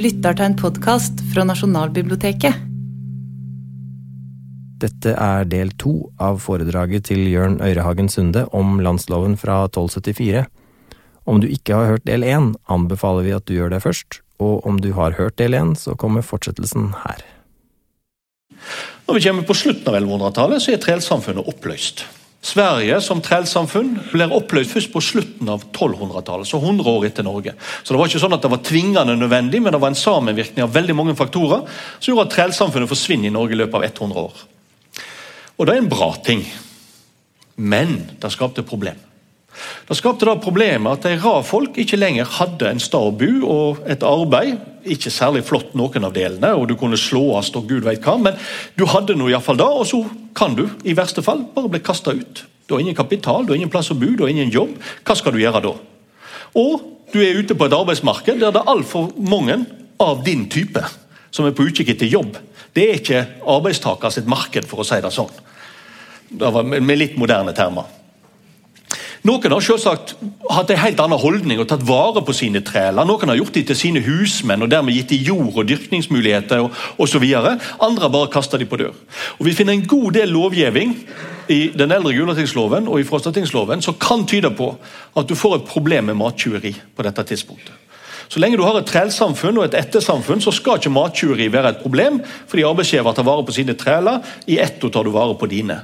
lytter til en podkast fra Nasjonalbiblioteket. Dette er del to av foredraget til Jørn Øyrehagen Sunde om landsloven fra 1274. Om du ikke har hørt del én, anbefaler vi at du gjør det først, og om du har hørt del én, så kommer fortsettelsen her. Når vi kommer på slutten av 1100-tallet, så er trelsamfunnet oppløst. Sverige som trellsamfunn blir oppløst først på slutten av 1200-tallet, så 100 år etter Norge. Så Det var ikke sånn at det var tvingende nødvendig, men det var en sammenvirkning av veldig mange faktorer som gjorde at trellsamfunnet forsvinner i Norge i løpet av 100 år. Og det er en bra ting, men det skapte problem. Det skapte da problemet at de ra-folk ikke lenger hadde en stad å bo og et arbeid. Ikke særlig flott noen av delene, og du kunne slåast og gud vet hva, men du hadde noe iallfall da, og så kan du i verste fall bare bli kasta ut. Du har ingen kapital, du har ingen plass å bo, du har ingen jobb. Hva skal du gjøre da? Og du er ute på et arbeidsmarked der det er altfor mange av din type som er på utkikk etter jobb. Det er ikke arbeidstaker sitt marked, for å si det sånn. Det var med litt moderne termer. Noen har selvsagt hatt en helt annen holdning og tatt vare på sine treler. Noen har gjort dem til sine husmenn og dermed gitt dem jord og dyrkningsmuligheter osv. Andre har bare kasta dem på dør. Og Vi finner en god del lovgivning i den eldre Gulatingsloven og i Frostatingsloven som kan tyde på at du får et problem med mattjuveri på dette tidspunktet. Så lenge du har et trælsamfunn og et ettersamfunn, så skal ikke mattjuveri være et problem, fordi arbeidsgiver tar vare på sine treler, i ett tar du vare på dine.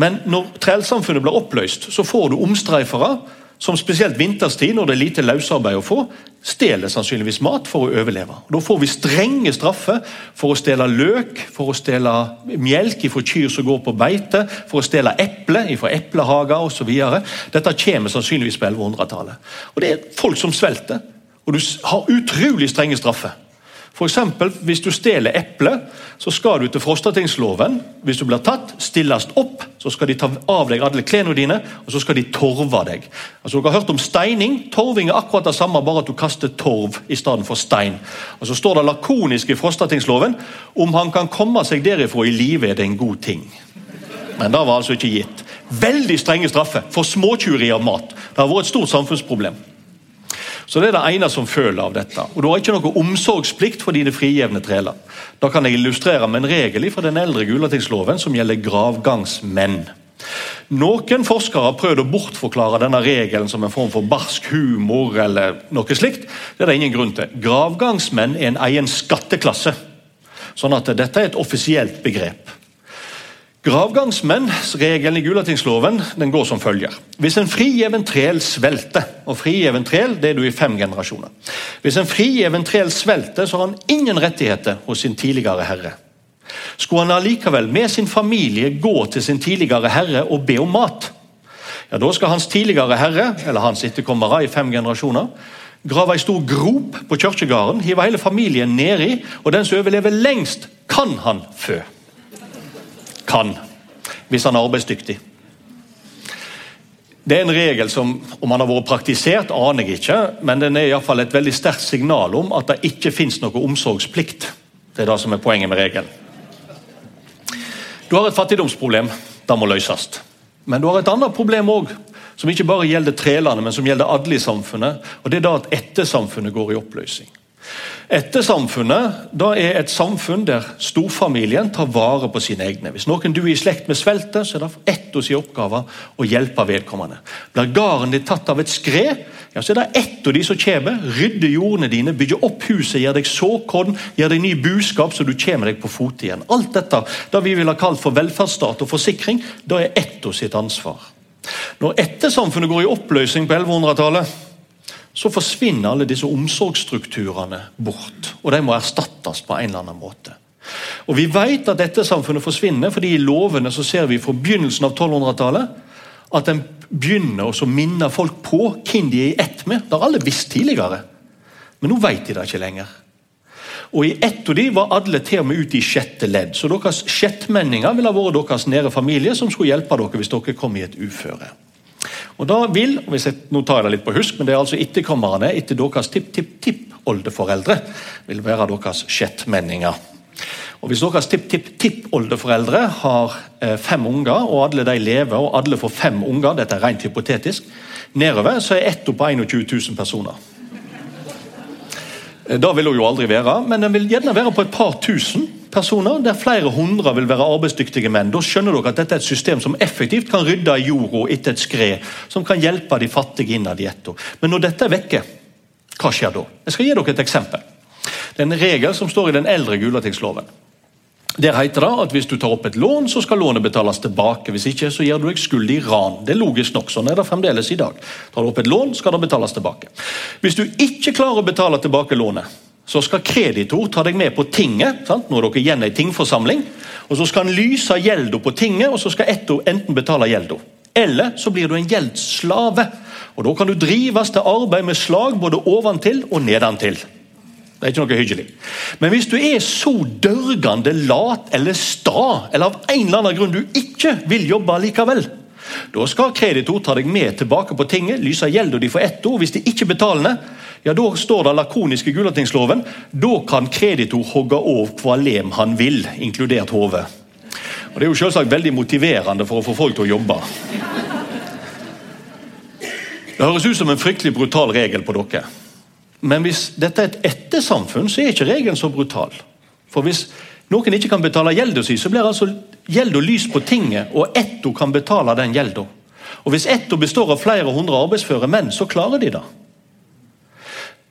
Men når trellsamfunnet blir oppløst, så får du omstreifere som spesielt vinterstid, når det er lite løsarbeid å få, stjeler sannsynligvis mat for å overleve. Da får vi strenge straffer for å stjele løk, for å stjele melk fra kyr som går på beite, for å stjele eple fra eplehager osv. Dette kommer sannsynligvis på 1100-tallet. Og Det er folk som svelter, og du har utrolig strenge straffer. For eksempel, hvis du stjeler eple, så skal du til Frostatingsloven. Hvis du blir tatt, stilles opp, så skal de ta av deg alle klærne dine, og så skal de torve deg. Altså, Dere har hørt om steining. Torving er akkurat det samme, bare at du kaster torv i stedet for stein. Og Så står det lakonisk i Frostatingsloven om han kan komme seg derifra i live, er det en god ting. Men det var altså ikke gitt. Veldig strenge straffer for småtyveri av mat. Det har vært et stort samfunnsproblem. Så Det er det ene som føler av dette. Og Du har ikke noe omsorgsplikt for dine frigjevne treler. Da kan jeg illustrere med en regel fra den eldre Gulatingsloven som gjelder gravgangsmenn. Noen forskere har prøvd å bortforklare denne regelen som en form for barsk humor. eller noe slikt. Det er det ingen grunn til. Gravgangsmenn er en egen skatteklasse. Sånn at dette er et offisielt begrep. Gravgangsmennsregelen i Gulatingsloven den går som følger. Hvis en frigjeven trel svelter og frigjeven trel det er du i fem generasjoner. Hvis en frigjeven trel svelter, så har han ingen rettigheter hos sin tidligere herre. Skulle han allikevel med sin familie gå til sin tidligere herre og be om mat, ja, da skal hans tidligere herre, eller hans etterkommere i fem generasjoner, grave ei stor grop på kirkegården, hive hele familien nedi, og den som overlever lengst, kan han fø kan, hvis han er arbeidsdyktig. Det er en regel som om han har vært praktisert, aner jeg ikke, men den er i fall et veldig sterkt signal om at det ikke fins noe omsorgsplikt. Det er det som er poenget med regelen. Du har et fattigdomsproblem. Det må løses. Men du har et annet problem òg, som ikke bare gjelder trelandet, men som gjelder adelig-samfunnet. og Det er da at ettersamfunnet går i oppløsning. Ettersamfunnet da er et samfunn der storfamilien tar vare på sine egne. Hvis noen du er i slekt med svelter, så er det ett av sine oppgaver å hjelpe vedkommende. Blir gården din tatt av et skred, ja, så er det ett av de som kommer, rydder jordene dine, bygger opp huset, gir deg såkorn, gir deg ny buskap, så du kommer deg på fote igjen. Alt dette det vi vil ha kalt for velferdsstat og forsikring, da er ett av sitt ansvar. Når ettersamfunnet går i oppløsning på 1100-tallet, så forsvinner alle disse omsorgsstrukturene bort. Og de må erstattes på en eller annen måte. Og Vi vet at dette samfunnet forsvinner, fordi i lovene så ser vi fra begynnelsen av 1200-tallet at en begynner å minne folk på hvem de er i ett med. Det har alle visst tidligere, men nå vet de det ikke lenger. Og I ett av de var alle til og med ute i sjette ledd. Så deres sjettmenninger ville vært deres nære familie som skulle hjelpe dere hvis dere kom i et uføre. Og da vil, hvis jeg, nå tar jeg det litt på husk, men det er altså etterkommerne etter deres tipp-tipp-tipp-oldeforeldre vil være deres sjettmenninger. Og Hvis deres tipp-tipp-tipp-oldeforeldre har eh, fem unger, og alle de lever, og alle får fem unger, dette er rent hypotetisk, nedover så er ett på 21 000 personer. Eh, Da vil hun jo aldri være, men den vil gjerne være på et par tusen personer, der flere hundre vil være arbeidsdyktige menn. Da skjønner dere at dette er et system som effektivt kan rydde i jorda etter et skred, som kan hjelpe de fattige innad i etto. Men når dette er vekke, hva skjer da? Jeg skal gi dere et eksempel. Det er en regel som står i den eldre Gulatingsloven. Der heter det at hvis du tar opp et lån, så skal lånet betales tilbake. Hvis ikke, så gjør du deg skyldig i ran. Det er logisk nok. Sånn er det fremdeles i dag. Tar du opp et lån, skal det betales tilbake. Hvis du ikke klarer å betale tilbake lånet, så skal kreditor ta deg med på tinget. Sant? Nå er dere igjen i tingforsamling. og Så skal han lyse gjelda på tinget, og så skal etto enten betale gjelda. Eller så blir du en gjeldsslave. Og Da kan du drives til arbeid med slag både oventil og nedentil. Det er ikke noe hyggelig. Men hvis du er så dørgende lat eller sta, eller av en eller annen grunn du ikke vil jobbe likevel, da skal kreditor ta deg med tilbake på tinget, lyse gjelda di for ett år. Hvis de ikke betaler ja, da står det lakonisk i Gulatingsloven da kan kreditor hogge av hva lem han vil, inkludert hodet. Og Det er jo selvsagt veldig motiverende for å få folk til å jobbe. Det høres ut som en fryktelig brutal regel på dere. Men hvis dette er et ettersamfunn, så er ikke regelen så brutal. For hvis noen ikke kan betale gjelda si, så blir altså gjelda lys på tinget, og Etto kan betale den gjelda. Og Hvis Etto består av flere hundre arbeidsføre menn, så klarer de det.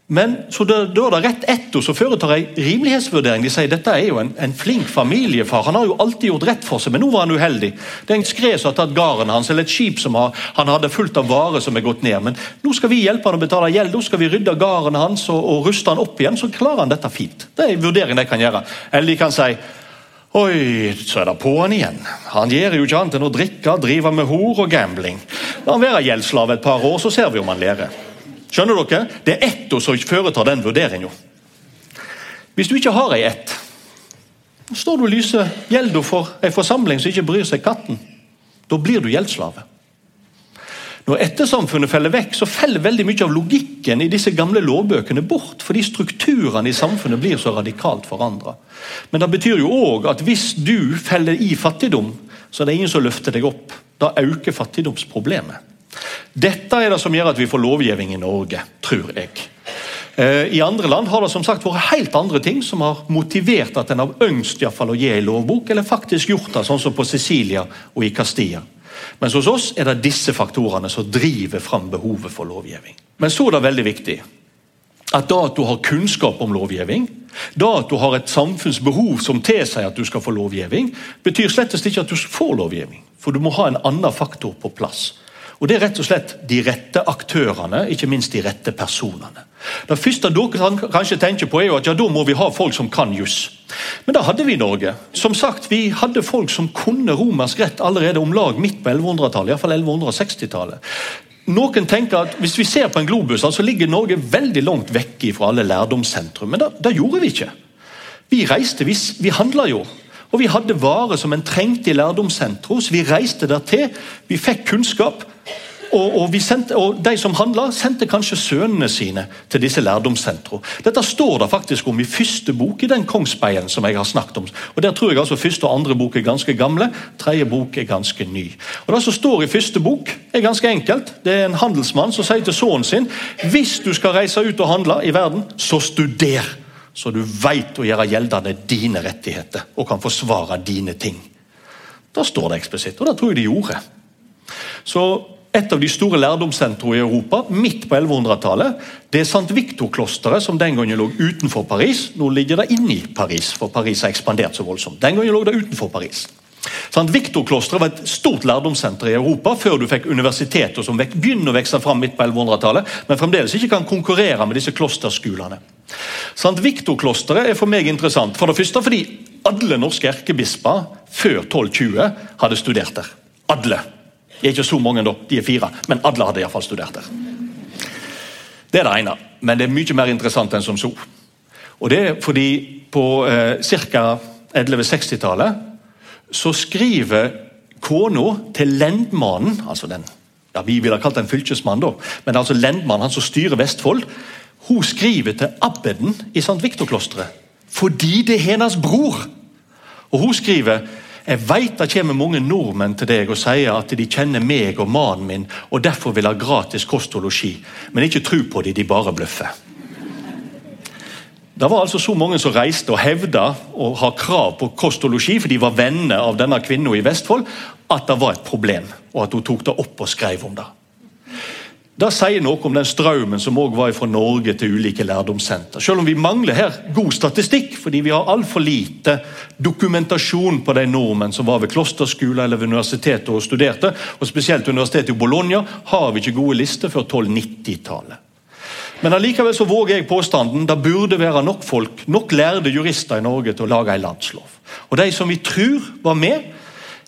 Men så Da, da er det rett etter så foretar jeg rimelighetsvurdering. De sier dette er jo en, en, flink familiefar. Han har jo alltid gjort rett for seg, men nå var han uheldig. Det er en skred som har tatt garden hans, eller et skip som har, han hadde fullt av varer som er gått ned. Men nå skal vi hjelpe han å betale gjeld, nå skal vi rydde garden hans og, og ruste han opp igjen. Så klarer han dette fint. Det er en vurdering de kan gjøre. Eller de kan si Oi, så er det på'n igjen. Han gjør jo ikke annet enn å drikke, drive med hor og gambling. La han være gjeldsslave et par år, så ser vi om han lærer. Skjønner dere? Det er ett som foretar den vurderinga. Hvis du ikke har ei ett, står du og lyser gjelda for ei forsamling som ikke bryr seg katten. Da blir du gjeldsslave. Når ettersamfunnet feller vekk, så feller veldig mye av logikken i disse gamle lovbøkene bort, fordi strukturene i samfunnet blir så radikalt forandra. Men det betyr jo òg at hvis du feller i fattigdom, så er det ingen som løfter deg opp. Da øker fattigdomsproblemet. Dette er det som gjør at vi får lovgivning i Norge, tror jeg. I andre land har det som sagt vært helt andre ting som har motivert at en har ønsket i fall å gi en lovbok, eller faktisk gjort det, sånn som på Sicilia og i Castilla. Mens hos oss er det disse faktorene som driver fram behovet for lovgivning. Men så er det veldig viktig at da at du har kunnskap om lovgivning, da at du har et samfunnsbehov som tilsier at du skal få lovgivning, betyr slett ikke at du får lovgivning. For du må ha en annen faktor på plass. Og Det er rett og slett de rette aktørene, ikke minst de rette personene. Det første dere kanskje tenker på er jo at ja, da må vi ha folk som kan juss. Men det hadde vi i Norge. Som sagt, Vi hadde folk som kunne romersk rett allerede om lag midt på 1100-tallet. Iallfall 1160-tallet. Noen tenker at Hvis vi ser på en globus, så altså ligger Norge veldig langt vekk fra alle lærdomssentrum. Men det, det gjorde vi ikke. Vi reiste, vi, vi handla jo. Og vi hadde varer som en trengte i lærdomssenteret, så vi reiste der til. Vi fikk kunnskap. Og, og, sendte, og, De som handla, sendte kanskje sønnene sine til disse lærdomssentrene. Dette står det faktisk om i første bok i den Kongsbeien som jeg har snakket om. Og Der tror jeg altså første og andre bok er ganske gamle, tredje bok er ganske ny. Og Det som står i første bok, er ganske enkelt. Det er en handelsmann som sier til sønnen sin hvis du skal reise ut og handle i verden, så studer så du veit å gjøre gjeldende dine rettigheter og kan forsvare dine ting. Da står det eksplisitt, og det tror jeg de gjorde. Så Et av de store lærdomssentrene i Europa midt på 1100-tallet det er St. Victor-klosteret, som den gangen lå utenfor Paris. Nå ligger det inne i Paris, for Paris har ekspandert så voldsomt. Den gangen lå det utenfor Paris. St. Victor-klosteret var et stort lærdomssenter i Europa før du fikk universiteter som begynner å vokse fram midt på 1100-tallet, men fremdeles ikke kan konkurrere med disse klosterskolene. St. Victor-klosteret er for meg interessant. For det første fordi alle norske erkebisper før 1220 hadde studert der. Alle. De er ikke så mange, da, de er fire, men alle hadde iallfall studert der. Det er det ene, men det er mye mer interessant enn som så. Og det er fordi på eh, ca. 1160-tallet så skriver kona til lendmannen altså den, ja, Vi ville ha kalt den fylkesmann, da, men altså lendmannen, han som styrer Vestfold, hun skriver til abbeden i St. Viktor-klosteret fordi det er hennes bror. Og Hun skriver jeg vet det kommer mange nordmenn til deg og sier at de kjenner meg og mannen min og derfor vil ha gratis kost og losji, men ikke tro på dem, de bare bløffer. Det var altså så mange som reiste og hevda å ha krav på kost og losji, for de var venner av denne kvinnen i Vestfold, at det var et problem, og at hun tok det opp og skrev om det. Det sier noe om den strømmen som også var fra Norge til ulike lærdomssenter. Selv om vi mangler her god statistikk, fordi vi har altfor lite dokumentasjon på de nordmenn som var ved klosterskoler eller ved universitetet og studerte. og Spesielt universitetet i Bologna har vi ikke gode lister før 1290-tallet. Men allikevel så våger jeg påstanden det burde være nok folk, nok lærde jurister i Norge til å lage en landslov. Og De som vi tror var med,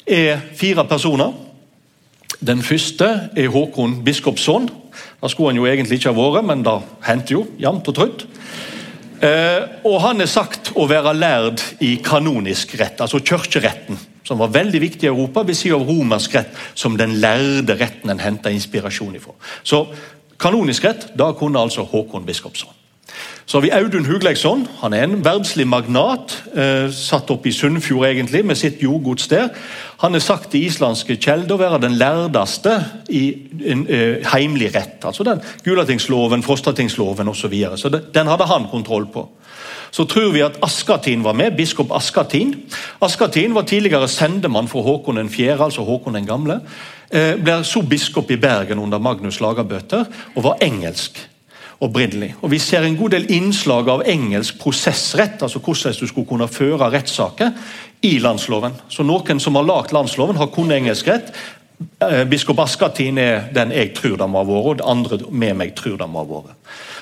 er fire personer. Den første er Håkon biskopsson. Det skulle han jo egentlig ikke ha vært, men det hendte jo jevnt og trutt. Eh, og Han er sagt å være lærd i kanonisk rett, altså kirkeretten, som var veldig viktig i Europa, ved siden av romersk rett som den lærde retten en henta inspirasjon ifra. Så kanonisk rett, da kunne altså Håkon biskopsson. Så har vi Audun Hugleiksson. Han er en verdslig magnat. Eh, satt opp i Sunnfjord egentlig, med sitt jordgods der. Han er sagt i islandske kjelder å være den lærdeste i en eh, heimlig rett. altså den Gulatingsloven, Frostatingsloven osv. Så, videre. så den hadde han kontroll på. Så tror vi at Askatin var med, biskop Askatin. Askatin var tidligere sendemann for Håkon 4., altså Håkon den gamle. Eh, ble så biskop i Bergen under Magnus Lagerbøter og var engelsk opprinnelig. Og Vi ser en god del innslag av engelsk prosessrett, altså hvordan du skulle kunne føre rettssaker, i landsloven. Så Noen som har lagd landsloven, har kun engelsk rett. Eh, biskop Askatin er den jeg tror det må ha vært, og det andre med meg tror det må ha vært.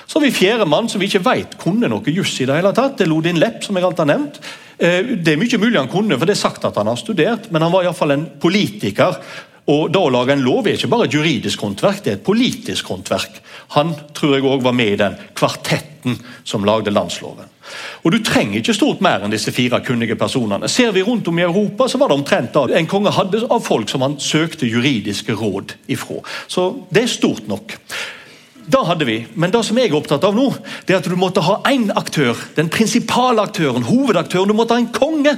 Så har vi fjerdemann som vi ikke vet kunne noe juss i det hele tatt. Det er Lodin Lepp, som jeg alt har nevnt. Eh, det er mye mulig han kunne, for det er sagt at han har studert, men han var iallfall en politiker og da Å lage en lov er ikke bare et juridisk håndverk, det er et politisk håndverk. Han tror jeg også var med i den kvartetten som lagde landsloven. Og Du trenger ikke stort mer enn disse fire kunnige personene. Ser vi rundt om i Europa, så var det omtrent da en konge hadde av folk som han søkte juridiske råd ifra. Så det er stort nok. Da hadde vi, Men det som jeg er opptatt av nå, det er at du måtte ha én aktør. Den prinsipale aktøren, hovedaktøren. Du måtte ha en konge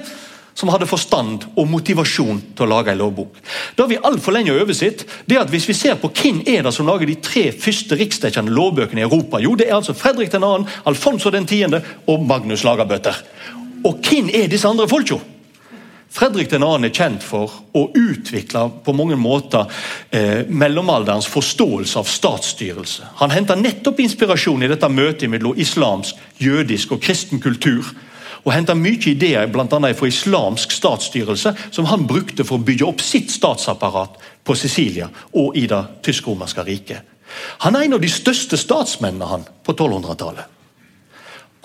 som hadde forstand og motivasjon til å lage en lovbok. Det har vi altfor lenge oversett. det at Hvis vi ser på hvem er det som lager de tre første riksdekkende lovbøkene i Europa, jo det er altså Fredrik 2., Alfonso 10. og Magnus Lagerbøter. Og hvem er disse andre folka? Fredrik 2. er kjent for å utvikle på mange måter eh, mellomalderens forståelse av statsstyrelse. Han henter nettopp inspirasjon i dette møtet mellom islamsk, jødisk og kristen kultur og henta mye ideer annet fra islamsk statsstyrelse som han brukte for å bygge opp sitt statsapparat på Sicilia og i det tysk-romerske riket. Han er en av de største statsmennene han på 1200-tallet.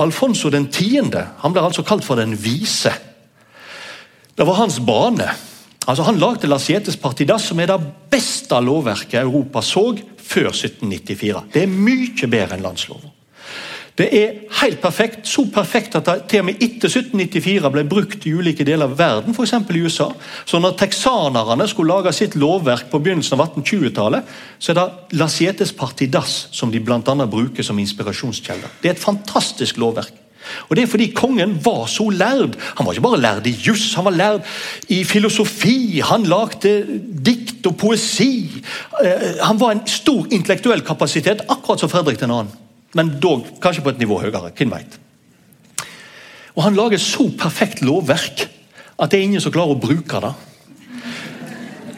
Alfonso den 10. Han ble altså kalt for den vise. Det var hans bane. Altså Han lagde Lasietes Partidas, som er det beste lovverket Europa så før 1794. Det er mye bedre enn landsloven. Det er helt perfekt, så perfekt at det til og med etter 1794 ble brukt i ulike deler av verden, f.eks. i USA. Så når texanerne skulle lage sitt lovverk på begynnelsen av 1820-tallet, så er det Lasietes Partidas som de bl.a. bruker som inspirasjonskilde. Det er et fantastisk lovverk. Og Det er fordi kongen var så lærd. Han var ikke bare lærd i juss, han var lærd i filosofi. Han lagde dikt og poesi. Eh, han var en stor intellektuell kapasitet, akkurat som Fredrik 2 men dog kanskje på et nivå høyere. Hvem vet? Og Han lager så perfekt lovverk at det er ingen som klarer å bruke det.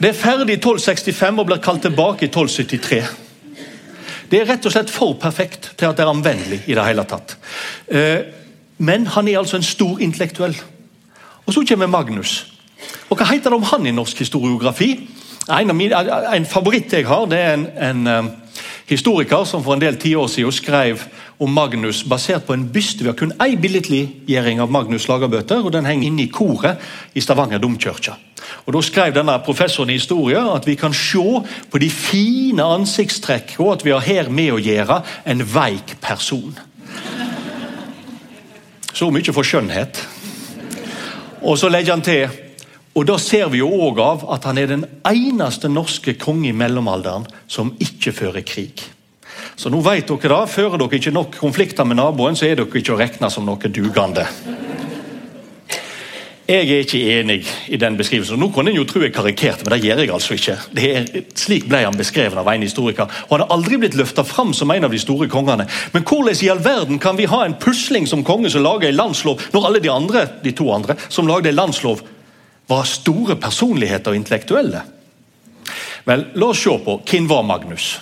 Det er ferdig i 1265 og blir kalt tilbake i 1273. Det er rett og slett for perfekt til at det er anvendelig i det hele tatt. Eh, men han er altså en stor intellektuell. Og Så kommer Magnus. Og Hva heter det om han i norsk historiografi? En, mine, en favoritt jeg har, det er en, en eh, historiker som for en del tiår siden skrev om Magnus basert på en byste. Vi har kun én billedliggjøring av Magnus Lagerbøter, og den henger inne i koret i Stavanger domkirke. Og Da skrev denne professoren i historie at vi kan se på de fine ansiktstrekk, og at vi har her med å gjøre en veik person. Så mye for skjønnhet. Og så legger han til og Da ser vi jo òg av at han er den eneste norske konge i mellomalderen som ikke fører krig. Så nå vet dere da, Fører dere ikke nok konflikter med naboen, så er dere ikke å regne som noe dugende. Jeg er ikke enig i den beskrivelsen. Nå kunne en jo tro jeg karikerte, men det gjør jeg altså ikke. Er, slik ble han beskrevet av en historiker. Og Han har aldri blitt løfta fram som en av de store kongene. Men hvordan i all verden kan vi ha en pusling som konge som lager en landslov, når alle de andre, de to andre som lagde en landslov, var store personligheter og intellektuelle? Vel, La oss se på hvem var Magnus.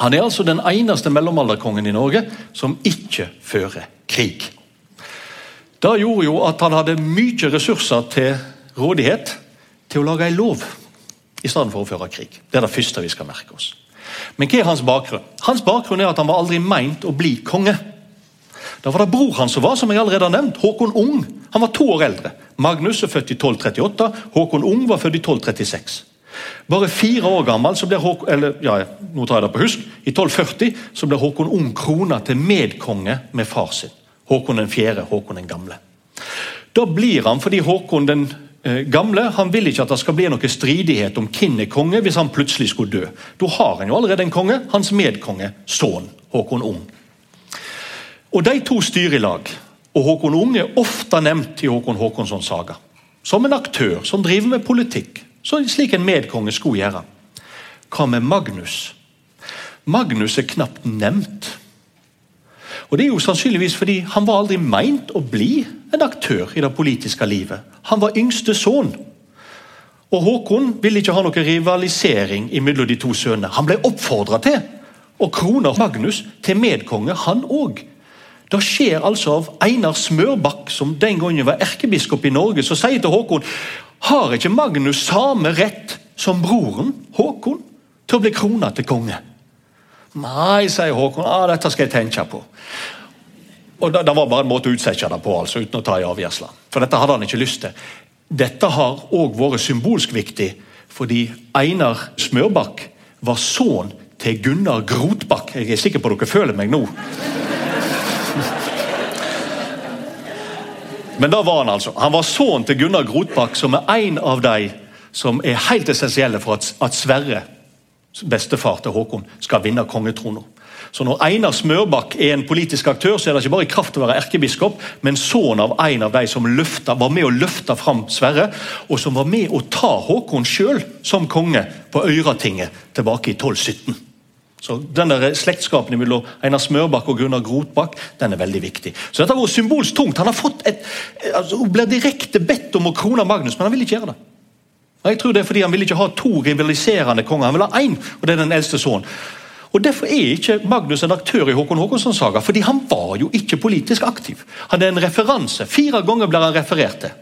Han er altså den eneste mellomalderkongen i Norge som ikke fører krig. Det gjorde jo at han hadde mye ressurser til rådighet til å lage en lov i stedet for å føre krig. Det er det første vi skal merke oss. Men hva er hans bakgrunn? Hans bakgrunn er at han var aldri meint å bli konge. Da var det bror hans som var, som jeg allerede har nevnt, Håkon Ung. Han var to år eldre. Magnus er født i 1238, Håkon Ung var født i 1236. Bare fire år gammel så blir Håkon, eller, ja, nå tar jeg det på husk, i 1240 så ble Håkon Ung krona til medkonge med far sin. Håkon den fjerde, Håkon den gamle. Da blir han, fordi Håkon den eh, gamle han vil ikke at det skal bli noe stridighet om hvem er konge hvis han plutselig skulle dø. Da har han jo allerede en konge, hans medkonge, sønn Håkon Ung. Og De to styrer i lag, og Håkon Ung er ofte nevnt i Håkon Håkonssons saga. Som en aktør som driver med politikk, slik en medkonge skulle gjøre. Hva med Magnus? Magnus er knapt nevnt. Og Det er jo sannsynligvis fordi han var aldri meint å bli en aktør i det politiske livet. Han var yngste sønn. Og Håkon ville ikke ha noe rivalisering mellom de to sønnene. Han ble oppfordra til å krone Magnus til medkonge, han òg. Det skjer altså av Einar Smørbakk, som den gangen var erkebiskop i Norge, som sier til Håkon har ikke Magnus samme rett som broren Håkon til å bli krona til konge? Nei, sier Håkon. Ah, dette skal jeg tenke på. Og Det, det var bare en måte å utsette det på, altså, uten å ta i avgjørelse. For dette hadde han ikke lyst til. Dette har òg vært symbolsk viktig, fordi Einar Smørbakk var sønn til Gunnar Grotbakk. Jeg er sikker på at dere føler meg nå. Men da var han altså. Han var sønnen til Gunnar Grotbakk, som er en av de som er helt essensielle for at, at Sverre, bestefar til Håkon, skal vinne kongetrona. Så når Einar Smørbakk er en politisk aktør, så er det ikke bare i kraft av å være erkebiskop, men sønn av en av de som løfta, var med å løfte fram Sverre, og som var med å ta Håkon sjøl som konge på Øyratinget tilbake i 1217. Så den der Slektskapen mellom Einar Smørbakk og Gunnar Grotbakk den er veldig viktig. Så dette har vært symbolsk tungt. Han har fått et, altså, hun blir direkte bedt om å krone Magnus, men han vil ikke gjøre det. Jeg tror det er fordi Han vil ikke ha to rivaliserende konger, han vil ha én, og det er den eldste sønnen. Og Derfor er ikke Magnus en aktør i Håkon Håkonssons saga, fordi han var jo ikke politisk aktiv. Han er en referanse. Fire ganger blir han referert til.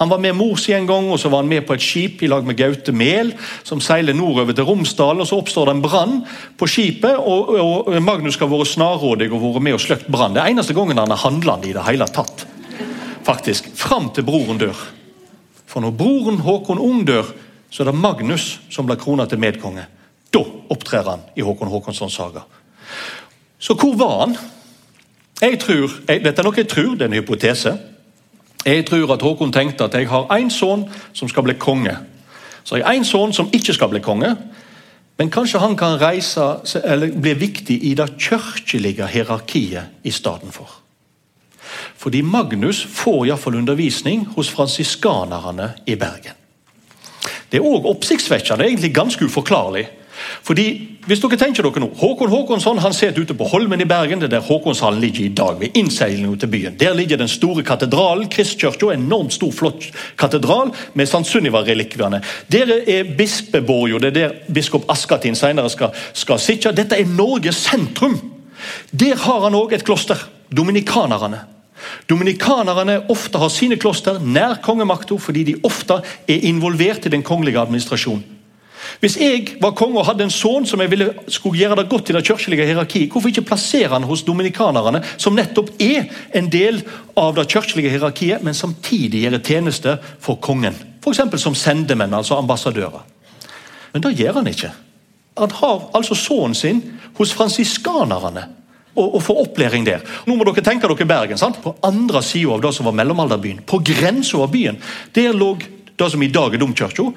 Han var med mor si en gang, og så var han med på et skip i lag med Gaute Mehl, som seiler nordover til Romsdalen. og Så oppstår det en brann på skipet, og, og Magnus skal være snarrådig og være med og sløkt brann. Det er eneste gangen han er handlende i det hele tatt. Faktisk. Fram til broren dør. For når broren Håkon Ung dør, så er det Magnus som blir krona til medkonge. Da opptrer han i Håkon Håkonssons saga. Så hvor var han? Jeg tror, jeg, Dette er noe jeg tror, det er en hypotese. Jeg tror at Håkon tenkte at jeg har én sønn som skal bli konge. Så jeg har én sønn som ikke skal bli konge, men kanskje han kan reise, eller bli viktig i det kirkelige hierarkiet i stedet for. Fordi Magnus får iallfall undervisning hos fransiskanerne i Bergen. Det er òg oppsiktsvekkende, egentlig ganske uforklarlig. Fordi, hvis dere tenker dere nå, Håkon Håkonsson han sitter ute på Holmen i Bergen. det er der Håkonshallen ligger i dag, ved innseilingen til byen. Der ligger den store katedralen, Kristkirka. Enormt stor, flott katedral med St. Sunniva-relikviene. Der er bispeborga, det er der biskop Askatin senere skal, skal sitte. Dette er Norges sentrum. Der har han òg et kloster. Dominikanerne. Dominikanerne ofte har sine kloster nær kongemakta fordi de ofte er involvert i den kongelige administrasjonen. Hvis jeg var konge og hadde en sønn som jeg ville skulle gjøre det godt i det kirkelige hierarkiet, hvorfor ikke plassere han hos dominikanerne, som nettopp er en del av det kirkelige hierarkiet, men samtidig gjør tjeneste for kongen? F.eks. som sendemenn, altså ambassadører. Men det gjør han ikke. Han har altså sønnen sin hos fransiskanerne og, og får opplæring der. Nå må dere tenke dere Bergen. sant? På andre sida av det som var mellomalderbyen, på grensa av byen, der lå det som i dag er domkirka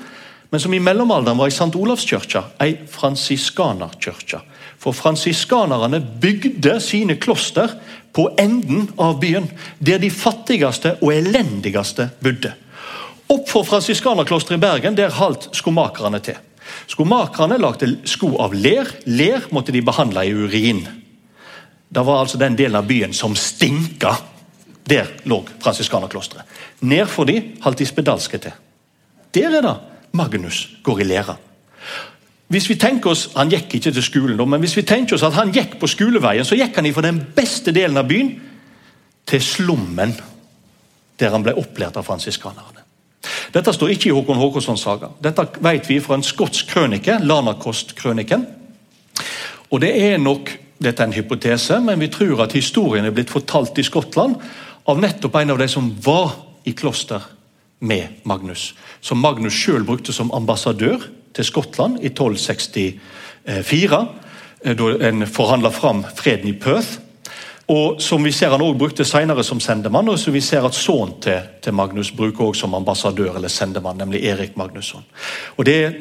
men som i mellomalderen var i St. Olavskirka, ei fransiskanerkirke. For fransiskanerne bygde sine kloster på enden av byen, der de fattigste og elendigste bodde. Opp for fransiskanerklosteret i Bergen der haldt skomakerne til. Skomakerne lagde sko av ler. Ler måtte de behandle i urin. Det var altså den delen av byen som stinka. Der lå fransiskanerklosteret. Nedfor de holdt de spedalske til. Der er det Magnus går i lære. Hvis vi tenker oss, Han gikk ikke til skolen, men hvis vi tenker oss at han gikk på skoleveien, så gikk han fra den beste delen av byen til slummen, der han ble opplært av fransiskanerne. Dette står ikke i Håkon Håkonssons saga. Dette vet vi fra en skotsk krønike, Lanakost-krøniken. Og det er nok dette er en hypotese, men vi tror at historien er blitt fortalt i Skottland av nettopp en av de som var i kloster med Magnus. Som Magnus sjøl brukte som ambassadør til Skottland i 1264. Eh, da en forhandla fram freden i Perth. Og som vi ser Han også brukte senere som sendemann, og som vi ser at sønnen til, til, Magnus bruker også som ambassadør eller sendemann, nemlig Erik Magnusson. Og Det er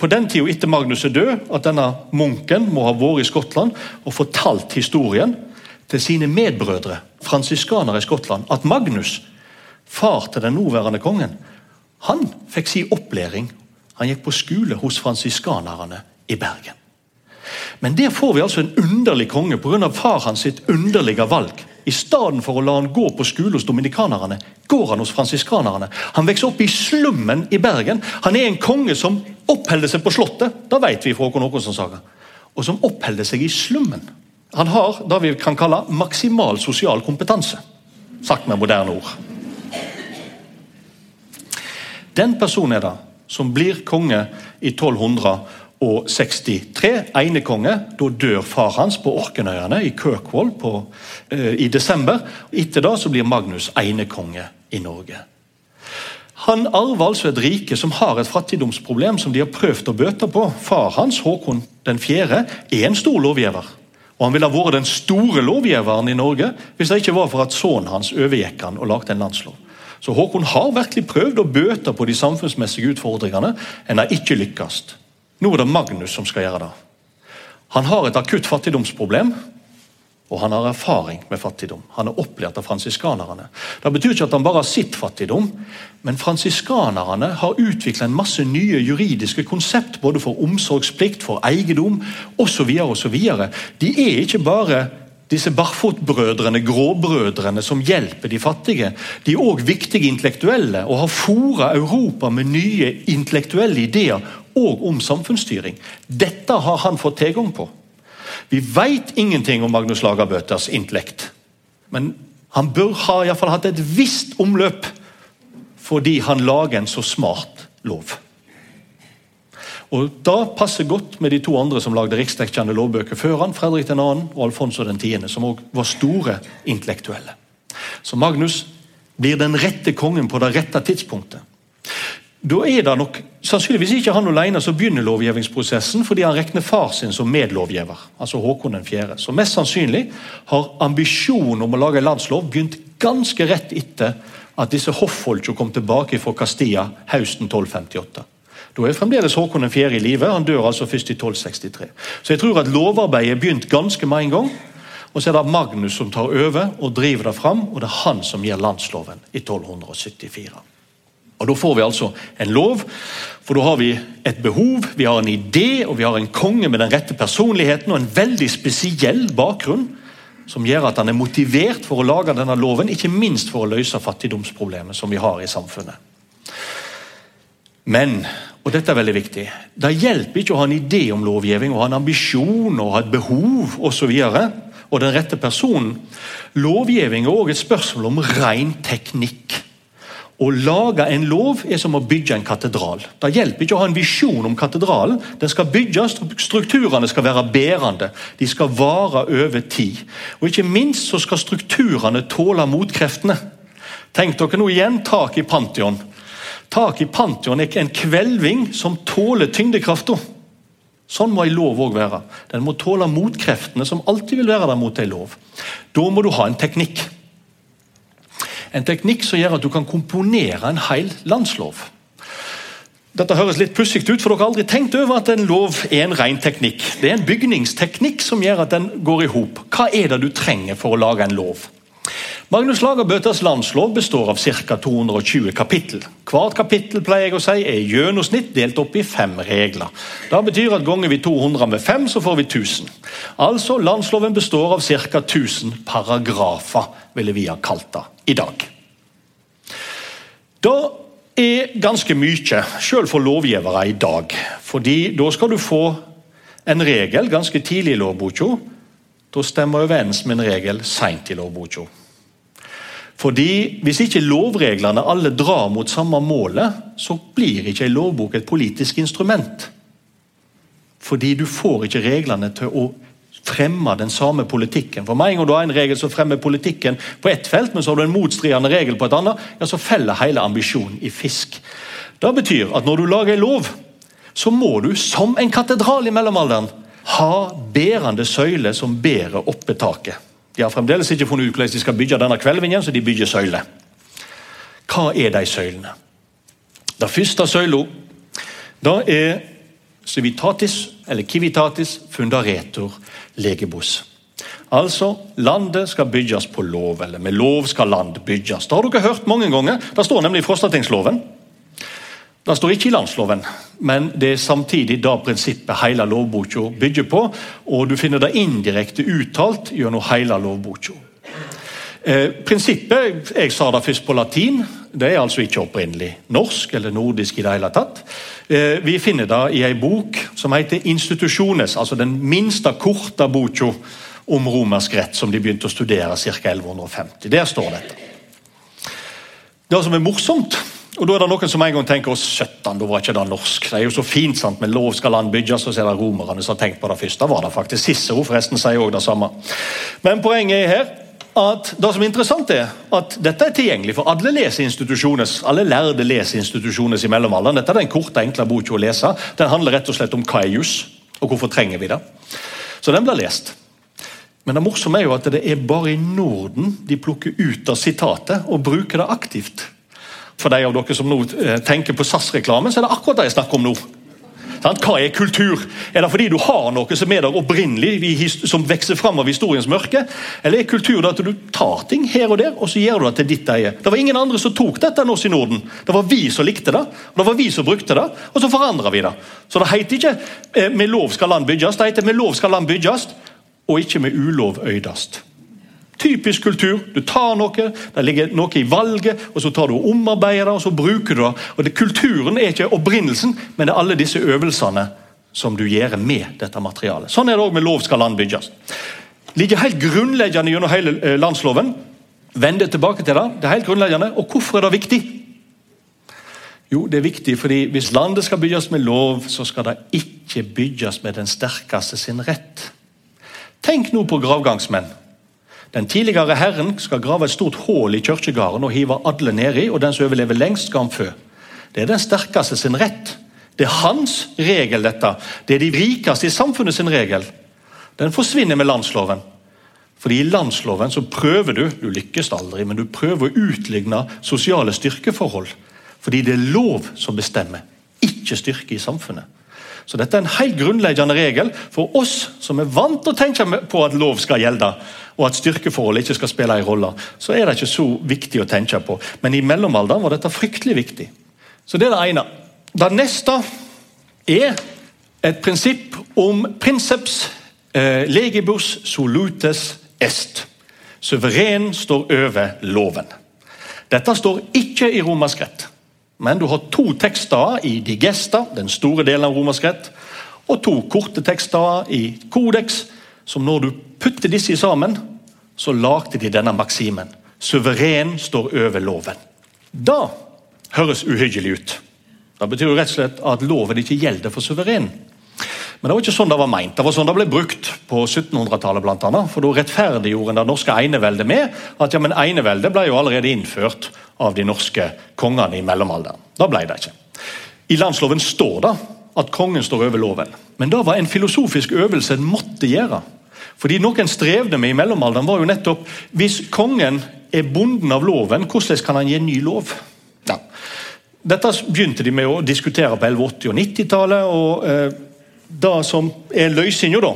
på den tida etter Magnus er død, at denne munken må ha vært i Skottland og fortalt historien til sine medbrødre, fransiskanere i Skottland, at Magnus far til den nåværende kongen, han fikk si opplæring. Han gikk på skole hos fransiskanerne i Bergen. Men der får vi altså en underlig konge pga. far hans sitt underlige valg. I stedet for å la han gå på skole hos dominikanerne, går han hos fransiskanerne. Han vokser opp i slummen i Bergen. Han er en konge som oppholder seg på Slottet, da vet vi fra Håkon som saga, og som oppholder seg i slummen. Han har det vi kan kalle maksimal sosial kompetanse, sagt med moderne ord. Den personen er det som blir konge i 1263. Enekonge. Da dør far hans på Orkenøyene i Kirkwall på, eh, i desember. Etter det så blir Magnus enekonge i Norge. Han arver altså et rike som har et fattigdomsproblem som de har prøvd å bøte på. Far hans, Håkon 4., er en stor lovgiver. Og Han ville ha vært den store lovgiveren i Norge hvis det ikke var for at sønnen hans overgikk han og lagde en landslov. Så Håkon har virkelig prøvd å bøte på de samfunnsmessige utfordringene. En har ikke lykkes. Nå er det Magnus som skal gjøre det. Han har et akutt fattigdomsproblem, og han har erfaring med fattigdom. Han er opplært av fransiskanerne. Det betyr ikke at han bare har sitt fattigdom, men fransiskanerne har utvikla en masse nye juridiske konsept både for omsorgsplikt, for eiendom osv. De er ikke bare disse barfotbrødrene, gråbrødrene, som hjelper de fattige, de er òg viktige intellektuelle og har fora Europa med nye intellektuelle ideer og om samfunnsstyring. Dette har han fått tilgang på. Vi veit ingenting om Magnus Lagerbøters intellekt, men han bør ha i fall hatt et visst omløp fordi han lager en så smart lov. Og Da passer godt med de to andre som lagde riksdekkende lovbøker før han, Fredrik 2. og Alfonso 10., som også var store intellektuelle. Så Magnus blir den rette kongen på det rette tidspunktet. Da er det nok sannsynligvis ikke han alene som begynner lovgivningsprosessen, fordi han regner far sin som medlovgiver, altså Håkon 4. Så mest sannsynlig har ambisjonen om å lage en landslov begynt ganske rett etter at disse hoffolka kom tilbake fra Castilla høsten 1258. Da er fremdeles Håkon 4. i live. Han dør altså først i 1263. Så jeg tror at lovarbeidet begynt ganske med en gang. Og så er det Magnus som tar over og driver det fram, og det er han som gir landsloven i 1274. Og Da får vi altså en lov, for da har vi et behov, vi har en idé, og vi har en konge med den rette personligheten og en veldig spesiell bakgrunn, som gjør at han er motivert for å lage denne loven, ikke minst for å løse fattigdomsproblemet som vi har i samfunnet. Men og dette er veldig viktig, det hjelper ikke å ha en idé om lovgivning, og ha en ambisjon og ha et behov osv. Og, og den rette personen. Lovgivning er òg et spørsmål om ren teknikk. Å lage en lov er som å bygge en katedral. Det hjelper ikke å ha en visjon om katedralen. Den skal bygges, strukturene skal være bærende. De skal vare over tid. Og Ikke minst så skal strukturene tåle motkreftene. Tenk dere nå igjen tak i Pantheon. Tak i Pantheon er en kvelving som tåler tyngdekrafta. Sånn må ei lov òg være. Den må tåle motkreftene som alltid vil være der mot ei lov. Da må du ha en teknikk. En teknikk som gjør at du kan komponere en hel landslov. Dette høres litt pussig ut, for dere har aldri tenkt over at en lov er en ren teknikk. Det er en bygningsteknikk som gjør at den går i hop. Hva er det du trenger for å lage en lov? Magnus Lagerbøters landslov består av ca. 220 kapittel. Hvert kapittel pleier jeg å si, er i gjennomsnitt delt opp i fem regler. Det betyr at ganger vi 200 med fem, så får vi 1000. Altså, Landsloven består av ca. 1000 paragrafer, ville vi ha kalt det i dag. Da er ganske mye, selv for lovgivere i dag. Fordi da skal du få en regel ganske tidlig i lovboka. Da stemmer overens med en regel seint i lovboka. Fordi Hvis ikke lovreglene alle drar mot samme målet, så blir ikke ei lovbok et politisk instrument. Fordi du får ikke reglene til å fremme den samme politikken. For meg, gang du har en regel som fremmer politikken på ett felt, men så har du en motstridende regel på et annet, ja, så feller hele ambisjonen i fisk. Det betyr at når du lager ei lov, så må du, som en katedral i mellomalderen, ha bærende søyler som bærer oppe taket. De har fremdeles ikke funnet ut hvordan de skal bygge denne kvelvingen, så de bygger søyler. Hva er de søylene? Den første søyla er civitatis, eller civitatis fundaretur legebos. Altså, landet skal bygges på lov, eller med lov skal land bygges. Det har dere hørt mange ganger. Det står nemlig i Frostatingsloven. Det står ikke i landsloven, men det er samtidig da prinsippet hele lovboka bygger på. Og du finner det indirekte uttalt gjennom hele lovboka. Eh, prinsippet Jeg sa det først på latin. Det er altså ikke opprinnelig norsk eller nordisk i det hele tatt. Eh, vi finner det i ei bok som heter 'Institusjones', altså den minste korte boka om romersk rett som de begynte å studere ca. 1150. Der står dette. Det som er morsomt og Da er det noen som en gang tenker å, 17, da var ikke det norsk. Det er jo så fint sant, med lov skal land bygges, og så er det romerne som har tenkt på det først. Da var det faktisk Cicero forresten sier også det samme. Men poenget er her at det som er interessant er at dette er tilgjengelig for alle leseinstitusjoner. Alle lærde leseinstitusjoner i mellomalderen. Dette er den korte, enkle boka å lese. Den handler rett og slett om hva er juss, og hvorfor trenger vi det. Så den blir lest. Men det morsomme er jo at det er bare i Norden de plukker ut av sitatet og bruker det aktivt. For de av dere som nå eh, tenker på SAS-reklamen, så er det akkurat det jeg snakker om nå. Hva er kultur? Er det fordi du har noe som er der opprinnelig, som vokser fram av historiens mørke? Eller er kultur det at du tar ting her og der, og så gjør du det til ditt eie? Det var ingen andre som tok dette enn oss i Norden. Det var vi som likte det, og det var vi som brukte det, og så forandra vi det. Så det heter ikke eh, 'med lov skal land bygges', det heter 'med lov skal land bygges', og ikke 'med ulov øydast'. Typisk kultur. Du tar noe, det ligger noe i valget, og så tar du og omarbeider det, og så bruker du det. Og det, Kulturen er ikke opprinnelsen, men det er alle disse øvelsene som du gjør med dette materialet. Sånn er det òg med lov skal land bygges. ligger helt grunnleggende gjennom hele eh, landsloven. Vende tilbake til det. Det er helt grunnleggende. Og hvorfor er det viktig? Jo, det er viktig fordi hvis landet skal bygges med lov, så skal det ikke bygges med den sterkeste sin rett. Tenk nå på gravgangsmenn. Den tidligere herren skal grave et stort hull i kirkegården og hive alle nedi, og den som overlever lengst, skal han fø. Det er den sterkeste sin rett. Det er hans regel, dette. Det er de rikeste i samfunnet sin regel. Den forsvinner med landsloven. Fordi I landsloven så prøver du du lykkes aldri, men du prøver å utligne sosiale styrkeforhold. Fordi det er lov som bestemmer, ikke styrke i samfunnet. Så Dette er en helt grunnleggende regel for oss som er vant til å tenke på at lov skal gjelde, og at styrkeforhold ikke skal spille en rolle. Så er det ikke så viktig å tenke på. Men i mellomalderen var dette fryktelig viktig. Så Det er det ene. Det neste er et prinsipp om princeps eh, legibus solutes est. Suveren står over loven. Dette står ikke i romersk rett. Men du har to tekster i digesta, den store delen av romersk rett, og to korte tekster i kodeks, som når du putter disse sammen, så lagde de denne maksimen. Suveren står over loven. Da høres uhyggelig ut. Da betyr jo rett og slett at loven ikke gjelder for suveren. Men det var ikke sånn det var meint. Det var sånn det ble brukt på 1700-tallet. blant annet, For da rettferdiggjorde det norske eineveldet med at ja, men eineveldet ble jo allerede innført av de norske kongene i mellomalderen. Da ble det ikke. I landsloven står det at kongen står over loven. Men det var en filosofisk øvelse en måtte gjøre. Fordi Noen strevde med i mellomalderen var jo nettopp hvis kongen er bonden av loven, hvordan kan han gi en ny lov? Ja. Dette begynte de med å diskutere på 1180- og 90-tallet. og eh, Det som er løsninga, da,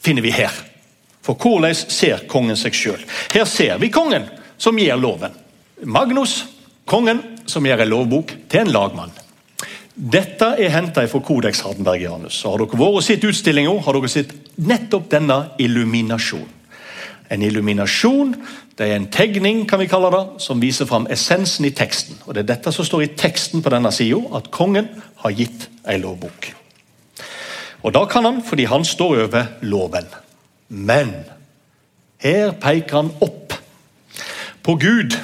finner vi her. For hvordan ser kongen seg sjøl? Her ser vi kongen som gir loven. Magnus, kongen, som gjør en lovbok til en lagmann. Dette er henta fra Kodeks Hardenbergianus. Har dere vært og sett utstillinga, har dere sett nettopp denne illuminasjonen. En illuminasjon det er en tegning kan vi kalle det, som viser fram essensen i teksten. Og Det er dette som står i teksten på denne sida, at kongen har gitt en lovbok. Og Da kan han fordi han står over loven. Men her peker han opp på Gud.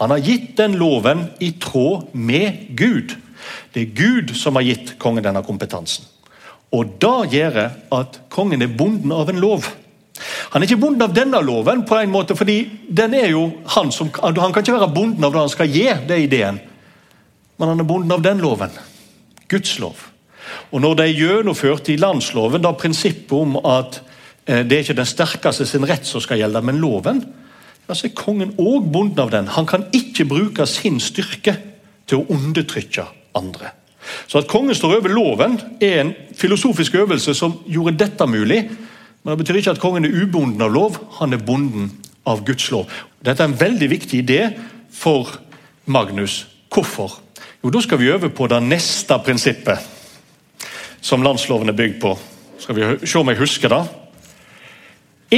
Han har gitt den loven i tråd med Gud. Det er Gud som har gitt kongen denne kompetansen. Og da gjør det at kongen er bonden av en lov. Han er ikke bonden av denne loven, på en måte, fordi den er jo han som, han kan ikke være bonden av det han skal gi. det er ideen. Men han er bonden av den loven. Guds lov. Og Når de gjennomførte i landsloven da prinsippet om at eh, det er ikke den sterkeste sin rett som skal gjelde, men loven, ja, så er kongen òg bonden av den. Han kan ikke bruke sin styrke til å undertrykke andre. Så At kongen står over loven, er en filosofisk øvelse som gjorde dette mulig. Men Det betyr ikke at kongen er ubonden av lov, han er bonden av Guds lov. Dette er en veldig viktig idé for Magnus. Hvorfor? Jo, Da skal vi øve på det neste prinsippet som landsloven er bygd på. Skal vi se om jeg husker det.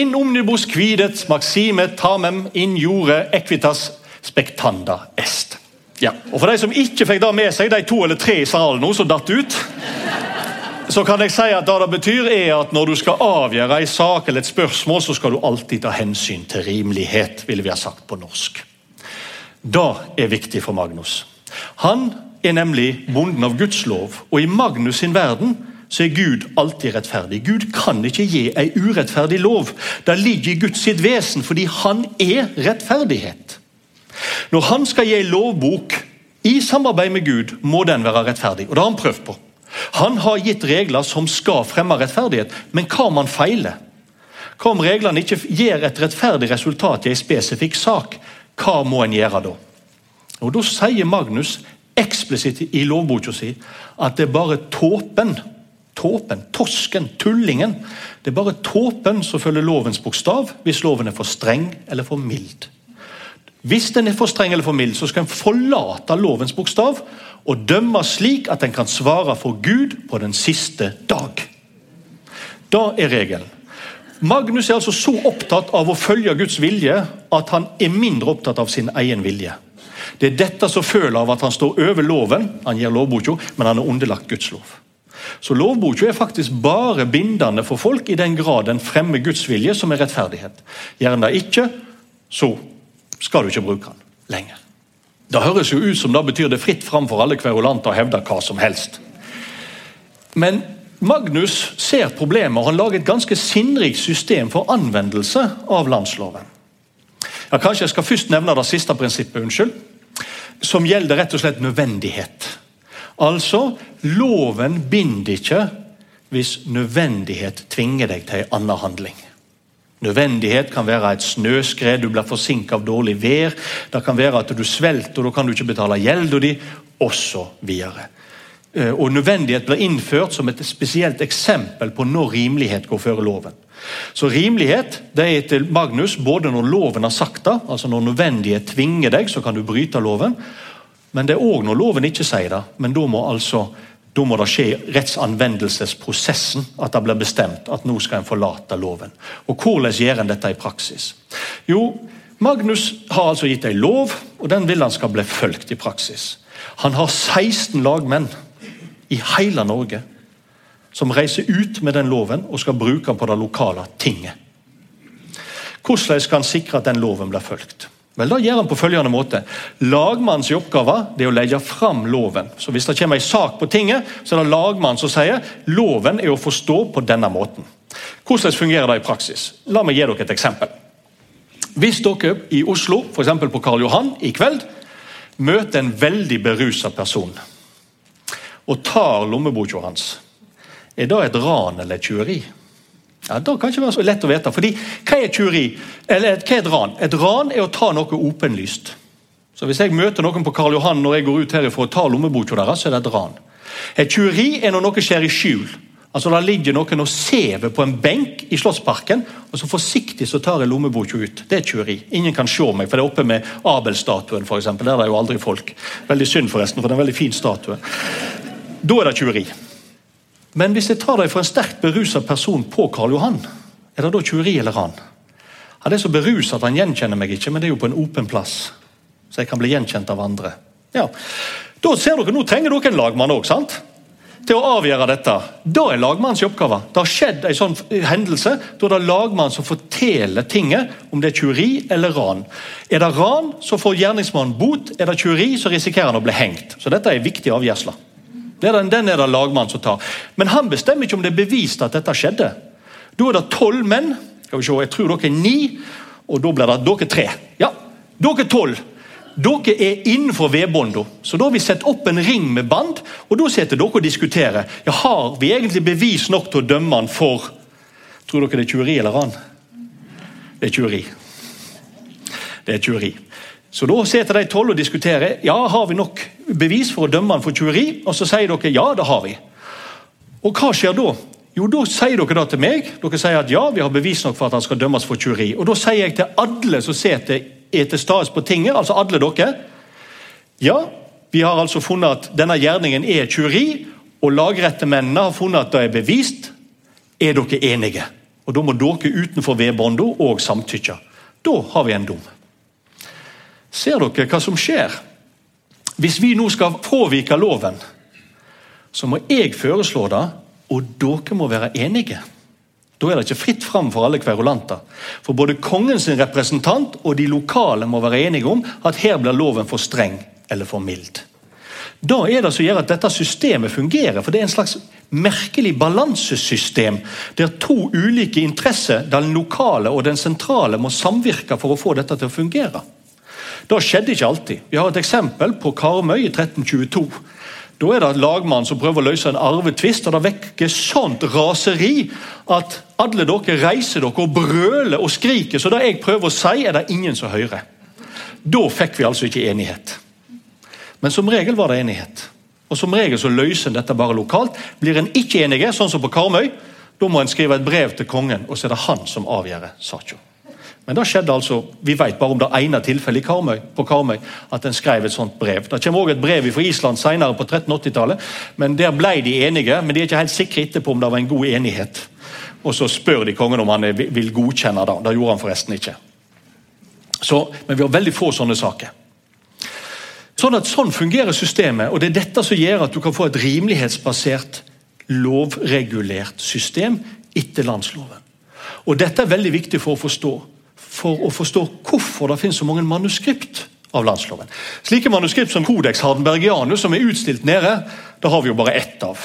In omnibus quidet maxime tamem in jure equitas spectanda est. Ja, og For de som ikke fikk det med seg, de to eller tre i salen nå som datt ut så kan jeg si at det det betyr er at Når du skal avgjøre en sak eller et spørsmål, så skal du alltid ta hensyn til rimelighet, ville vi ha sagt på norsk. Det er viktig for Magnus. Han er nemlig bonden av Guds lov, og i Magnus sin verden så er Gud alltid rettferdig. Gud kan ikke gi en urettferdig lov. Det ligger i Guds sitt vesen, fordi han er rettferdighet. Når han skal gi en lovbok i samarbeid med Gud, må den være rettferdig. Og det har han prøvd på. Han har gitt regler som skal fremme rettferdighet, men hva om han feiler? Hva om reglene ikke gir et rettferdig resultat i en spesifikk sak? Hva må en gjøre da? Og Da sier Magnus eksplisitt i lovboka si at det er bare tåpen, tåpen, tosken, tullingen Det er bare tåpen som følger lovens bokstav hvis loven er for streng eller for mild. Hvis den er for streng eller for mild, så skal en forlate lovens bokstav og dømme slik at en kan svare for Gud på den siste dag. Da er regelen. Magnus er altså så opptatt av å følge Guds vilje at han er mindre opptatt av sin egen vilje. Det er dette som føler av at han står over loven, han gir lovboka, men han er underlagt Guds lov. Så Lovboka er faktisk bare bindende for folk i den grad den fremmer Guds vilje, som er rettferdighet. Det ikke, så skal du ikke bruke den lenger. Det høres jo ut som det betyr det fritt fram for alle kverulanter å hevde hva som helst. Men Magnus ser problemet, og han lager et ganske sinnrikt system for anvendelse av landsloven. Ja, kanskje jeg skal først nevne det siste prinsippet, unnskyld, som gjelder rett og slett nødvendighet. Altså, loven binder ikke hvis nødvendighet tvinger deg til en annen handling. Nødvendighet kan være et snøskred, du blir forsinket av dårlig vær. Det kan være at du svelter, da kan du ikke betale gjelda di, osv. Eh, og Nødvendighet blir innført som et spesielt eksempel på når rimelighet går før loven. Så Rimelighet det er til Magnus både når loven har sagt det, altså når nødvendighet tvinger deg, så kan du bryte loven. Men det er òg når loven ikke sier det. Men da må altså da må det skje i rettsanvendelsesprosessen at det blir bestemt at nå skal en forlate loven. Og Hvordan gjør en dette i praksis? Jo, Magnus har altså gitt ei lov, og den vil han skal bli fulgt i praksis. Han har 16 lagmenn i hele Norge som reiser ut med den loven og skal bruke den på det lokale tinget. Hvordan skal han sikre at den loven blir fulgt? Vel, Da gjør han på følgende måte. Lagmannens oppgave er å legge fram loven. Så Hvis det kommer en sak på tinget, så er det lagmannen som sier loven er å forstå på denne måten. Hvordan fungerer det i praksis? La meg gi dere et eksempel. Hvis dere i Oslo, f.eks. på Karl Johan, i kveld møter en veldig berusa person og tar lommeboka hans, er det et ran eller et tjuveri? Ja, Det kan ikke være så lett å vite. fordi Hva er tjuveri? Eller hva er et ran? Et ran er å ta noe åpenlyst. Så Hvis jeg møter noen på Karl Johan når jeg går ut herifra og tar lommeboka deres, så er det et ran. Et tjuveri er når noe skjer i skjul. Altså Der ligger noen og sever på en benk i Slottsparken, og så forsiktig så tar jeg lommeboka ut. Det er tjuveri. Ingen kan se meg, for det er oppe med Abel-statuen, f.eks. Der er det jo aldri folk. Veldig synd, forresten, for det er en veldig fin statue. Da er det tyveri. Men hvis jeg tar deg for en sterkt berusa person på Karl Johan, er det da tjuveri eller ran? Han er så berusa at han gjenkjenner meg ikke, men det er jo på en åpen plass. Så jeg kan bli gjenkjent av andre. Ja, Da ser dere, Nå trenger dere en lagmann òg, sant? til å avgjøre dette. Da er lagmannens oppgave. Det har skjedd en sånn hendelse. Da er det lagmannen som forteller tinget, om det er tjuveri eller ran. Er det ran, så får gjerningsmannen bot. Er det tjuveri, så risikerer han å bli hengt. Så dette er en viktig avgjørelse. Den, den er det lagmannen som tar. Men han bestemmer ikke om det er bevist at dette skjedde. Da er det tolv menn. Skal vi se, Jeg tror dere er ni, og da blir det dere tre. Ja, dere tolv dere er innenfor vedbånda, så da har vi satt opp en ring med band. og Da sitter dere og diskuterer. Ja, Har vi egentlig bevis nok til å dømme han for Tror dere det er tyveri eller ran? Det er tyveri. Det er tyveri. Så da sitter de tolv og diskuterer. Ja, har vi nok bevis for å dømme han for tyveri? Og så sier dere ja, det har vi. Og hva skjer da? Jo, Da sier dere da til meg dere sier at ja, vi har bevis nok for at han skal dømmes for tyveri. Og Da sier jeg til alle som sitter er til stede på tinget, altså alle dere. Ja, vi har altså funnet at denne gjerningen er tyveri, og lagrettemennene har funnet at det er bevist. Er dere enige? Og Da må dere utenfor vedbånda òg samtykke. Da har vi en dom. Ser dere hva som skjer? Hvis vi nå skal påvike loven, så må jeg foreslå det, og dere må være enige. Da er det ikke fritt fram for alle kverulanter. For både kongens representant og de lokale må være enige om at her blir loven for streng eller for mild. Da er det som gjør at dette systemet fungerer. For det er en slags merkelig balansesystem der to ulike interesser, den lokale og den sentrale, må samvirke for å få dette til å fungere. Det skjedde ikke alltid. Vi har et eksempel på Karmøy i 1322. Da er det lagmann som prøver å løse en arvetvist, og det vekker sånt raseri at alle dere reiser dere og brøler og skriker. Så det jeg prøver å si, er det ingen som hører. Da fikk vi altså ikke enighet. Men som regel var det enighet. Og Som regel så løser en dette bare lokalt. Blir en ikke enige, sånn som på Karmøy, da må en skrive et brev til kongen, og så er det han som avgjør saken. Men det skjedde altså, Vi vet bare om det ene tilfellet på Karmøy, at en skrev et sånt brev. Det kommer også et brev fra Island senere på 1380-tallet. men Der ble de enige, men de er ikke helt sikre etterpå om det var en god enighet. Og Så spør de kongen om han vil godkjenne det. Det gjorde han forresten ikke. Så, men vi har veldig få sånne saker. Sånn at sånn fungerer systemet, og det er dette som gjør at du kan få et rimelighetsbasert, lovregulert system etter landsloven. Og Dette er veldig viktig for å forstå for å forstå hvorfor det finnes så mange manuskript av landsloven. Slike manuskript som Codex Hardenbergianus, som er utstilt nede, det har vi jo bare ett av.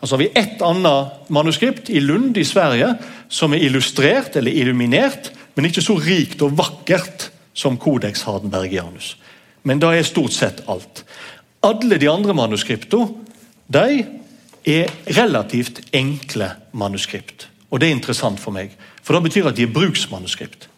Altså har vi ett annet manuskript i Lund i Sverige som er illustrert eller illuminert, men ikke så rikt og vakkert som Codex Hardenbergianus. Men det er stort sett alt. Alle de andre manuskriptene de er relativt enkle manuskript. Og Det er interessant for meg, for det betyr at de er bruksmanuskript.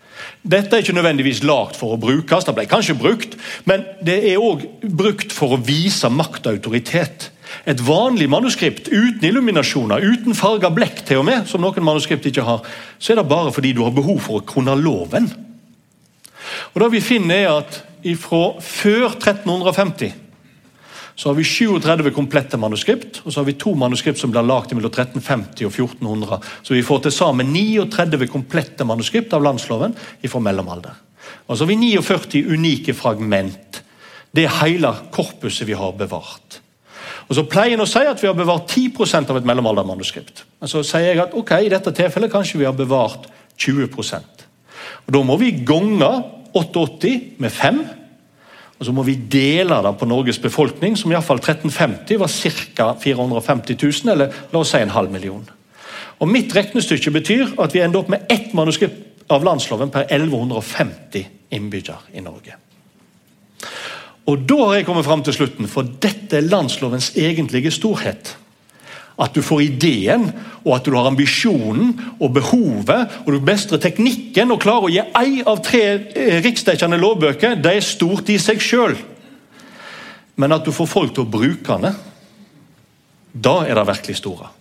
Dette er ikke nødvendigvis lagd for å brukes, det ble kanskje brukt, men det er òg brukt for å vise makt og autoritet. Et vanlig manuskript uten illuminasjoner, uten farga blekk, til og med, som noen manuskript ikke har, så er det bare fordi du har behov for å kunne loven. Og Det vi finner, er at fra før 1350 så har vi 37 komplette manuskript, og så har vi to manuskript som blir lagd mellom 1350 og 1400. Så vi får til sammen 39 komplette manuskript av landsloven fra mellomalder. Og så har vi 49 unike fragment. Det er hele korpuset vi har bevart. Og Så pleier en å si at vi har bevart 10% av et mellomaldermanuskript. Men så sier jeg at ok, i dette tilfellet kanskje vi har bevart 20% Og Da må vi gange 88 med 5 og Så må vi dele det på Norges befolkning, som iallfall 1350 var ca. 450 000, eller la oss si en halv million. Og Mitt regnestykke betyr at vi ender opp med ett manuskript av landsloven per 1150 innbyggere i Norge. Og Da har jeg kommet fram til slutten, for dette er landslovens egentlige storhet. At du får ideen, og at du har ambisjonen og behovet, og du mestrer teknikken og klarer å gi ei av tre eh, riksdekkende lovbøker, det er stort i seg sjøl. Men at du får folk til å bruke den, da er det virkelig store.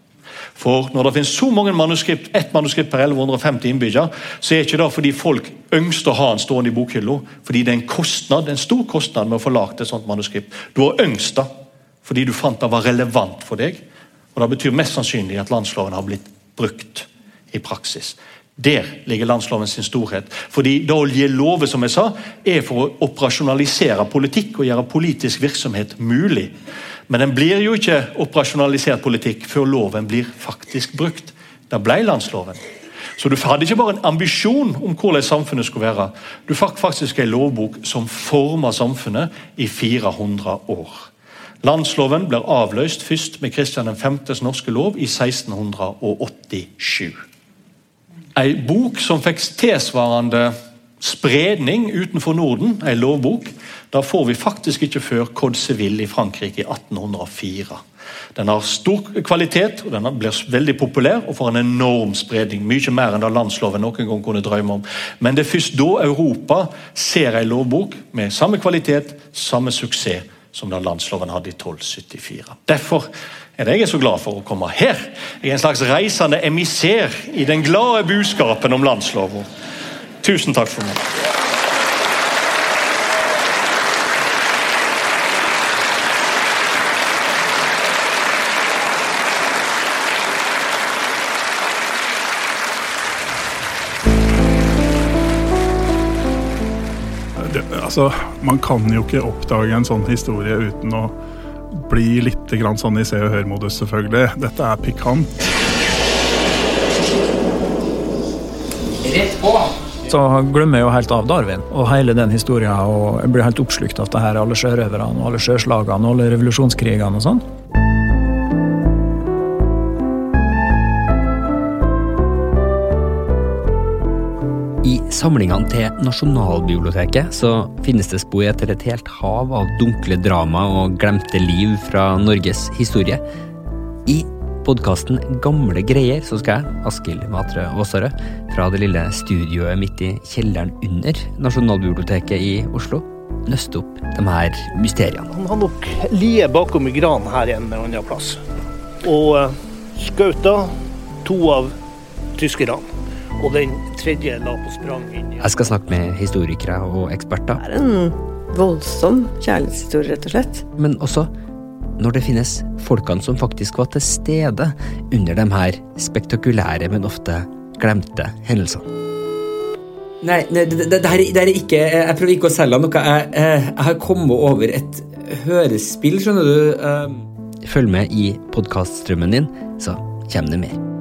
For når det finnes så mange manuskript, ett manuskript per 1150 innbyggere, så er ikke det fordi folk ønsker å ha en stående i bokhylla, fordi det er en kostnad, en stor kostnad med å få lagd et sånt manuskript. Du har ønsket det fordi du fant det var relevant for deg. Og Det betyr mest sannsynlig at landsloven har blitt brukt i praksis. Der ligger landsloven sin storhet. Fordi det å gi lover som jeg sa, er for å operasjonalisere politikk og gjøre politisk virksomhet mulig. Men den blir jo ikke operasjonalisert politikk før loven blir faktisk brukt. Det ble landsloven. Så du hadde ikke bare en ambisjon om hvordan samfunnet skulle være. Du fikk faktisk en lovbok som forma samfunnet i 400 år. Landsloven blir avløst først med Kristian 5.s norske lov i 1687. Ei bok som fikk tilsvarende spredning utenfor Norden, ei lovbok, da får vi faktisk ikke før Code Seville i Frankrike i 1804. Den har stor kvalitet og den blir veldig populær og får en enorm spredning. Mye mer enn da landsloven noen gang kunne drømme om. Men det er først da Europa ser en lovbok med samme kvalitet, samme suksess som da landsloven hadde i 1274. Derfor er det jeg er så glad for å komme her. Jeg er en slags reisende emissær i den glade budskapen om landsloven. Tusen takk for meg. Altså, man kan jo ikke oppdage en sånn historie uten å bli litt grann sånn i Se og Hør-modus, selvfølgelig. Dette er pikant. Så glemmer jeg jo helt av Darwin og hele den historien. og jeg blir helt oppslukt av det her, alle sjørøverne og alle sjøslagene og alle revolusjonskrigene og sånn. Samlingene til Nasjonalbiblioteket så finnes det spor etter et helt hav av dunkle drama og glemte liv fra Norges historie. I podkasten Gamle greier så skal jeg, Askild Matre Aasarød, fra det lille studioet midt i kjelleren under Nasjonalbiblioteket i Oslo, nøste opp de her mysteriene. Han har nok lie bakom i granen her en eller annen plass. Og skauta to av tyskerne. Og den tredje la på sprang inn i Jeg skal snakke med historikere og eksperter, Det er en voldsom kjærlighetshistorie, rett og slett. men også når det finnes folkene som faktisk var til stede under de her spektakulære, men ofte glemte hendelsene. Nei, nei det, det, det, her, det her er ikke Jeg prøver ikke å selge noe. Jeg, jeg, jeg har kommet over et hørespill, skjønner du. Um, Følg med i podkaststrømmen din, så kommer det mer.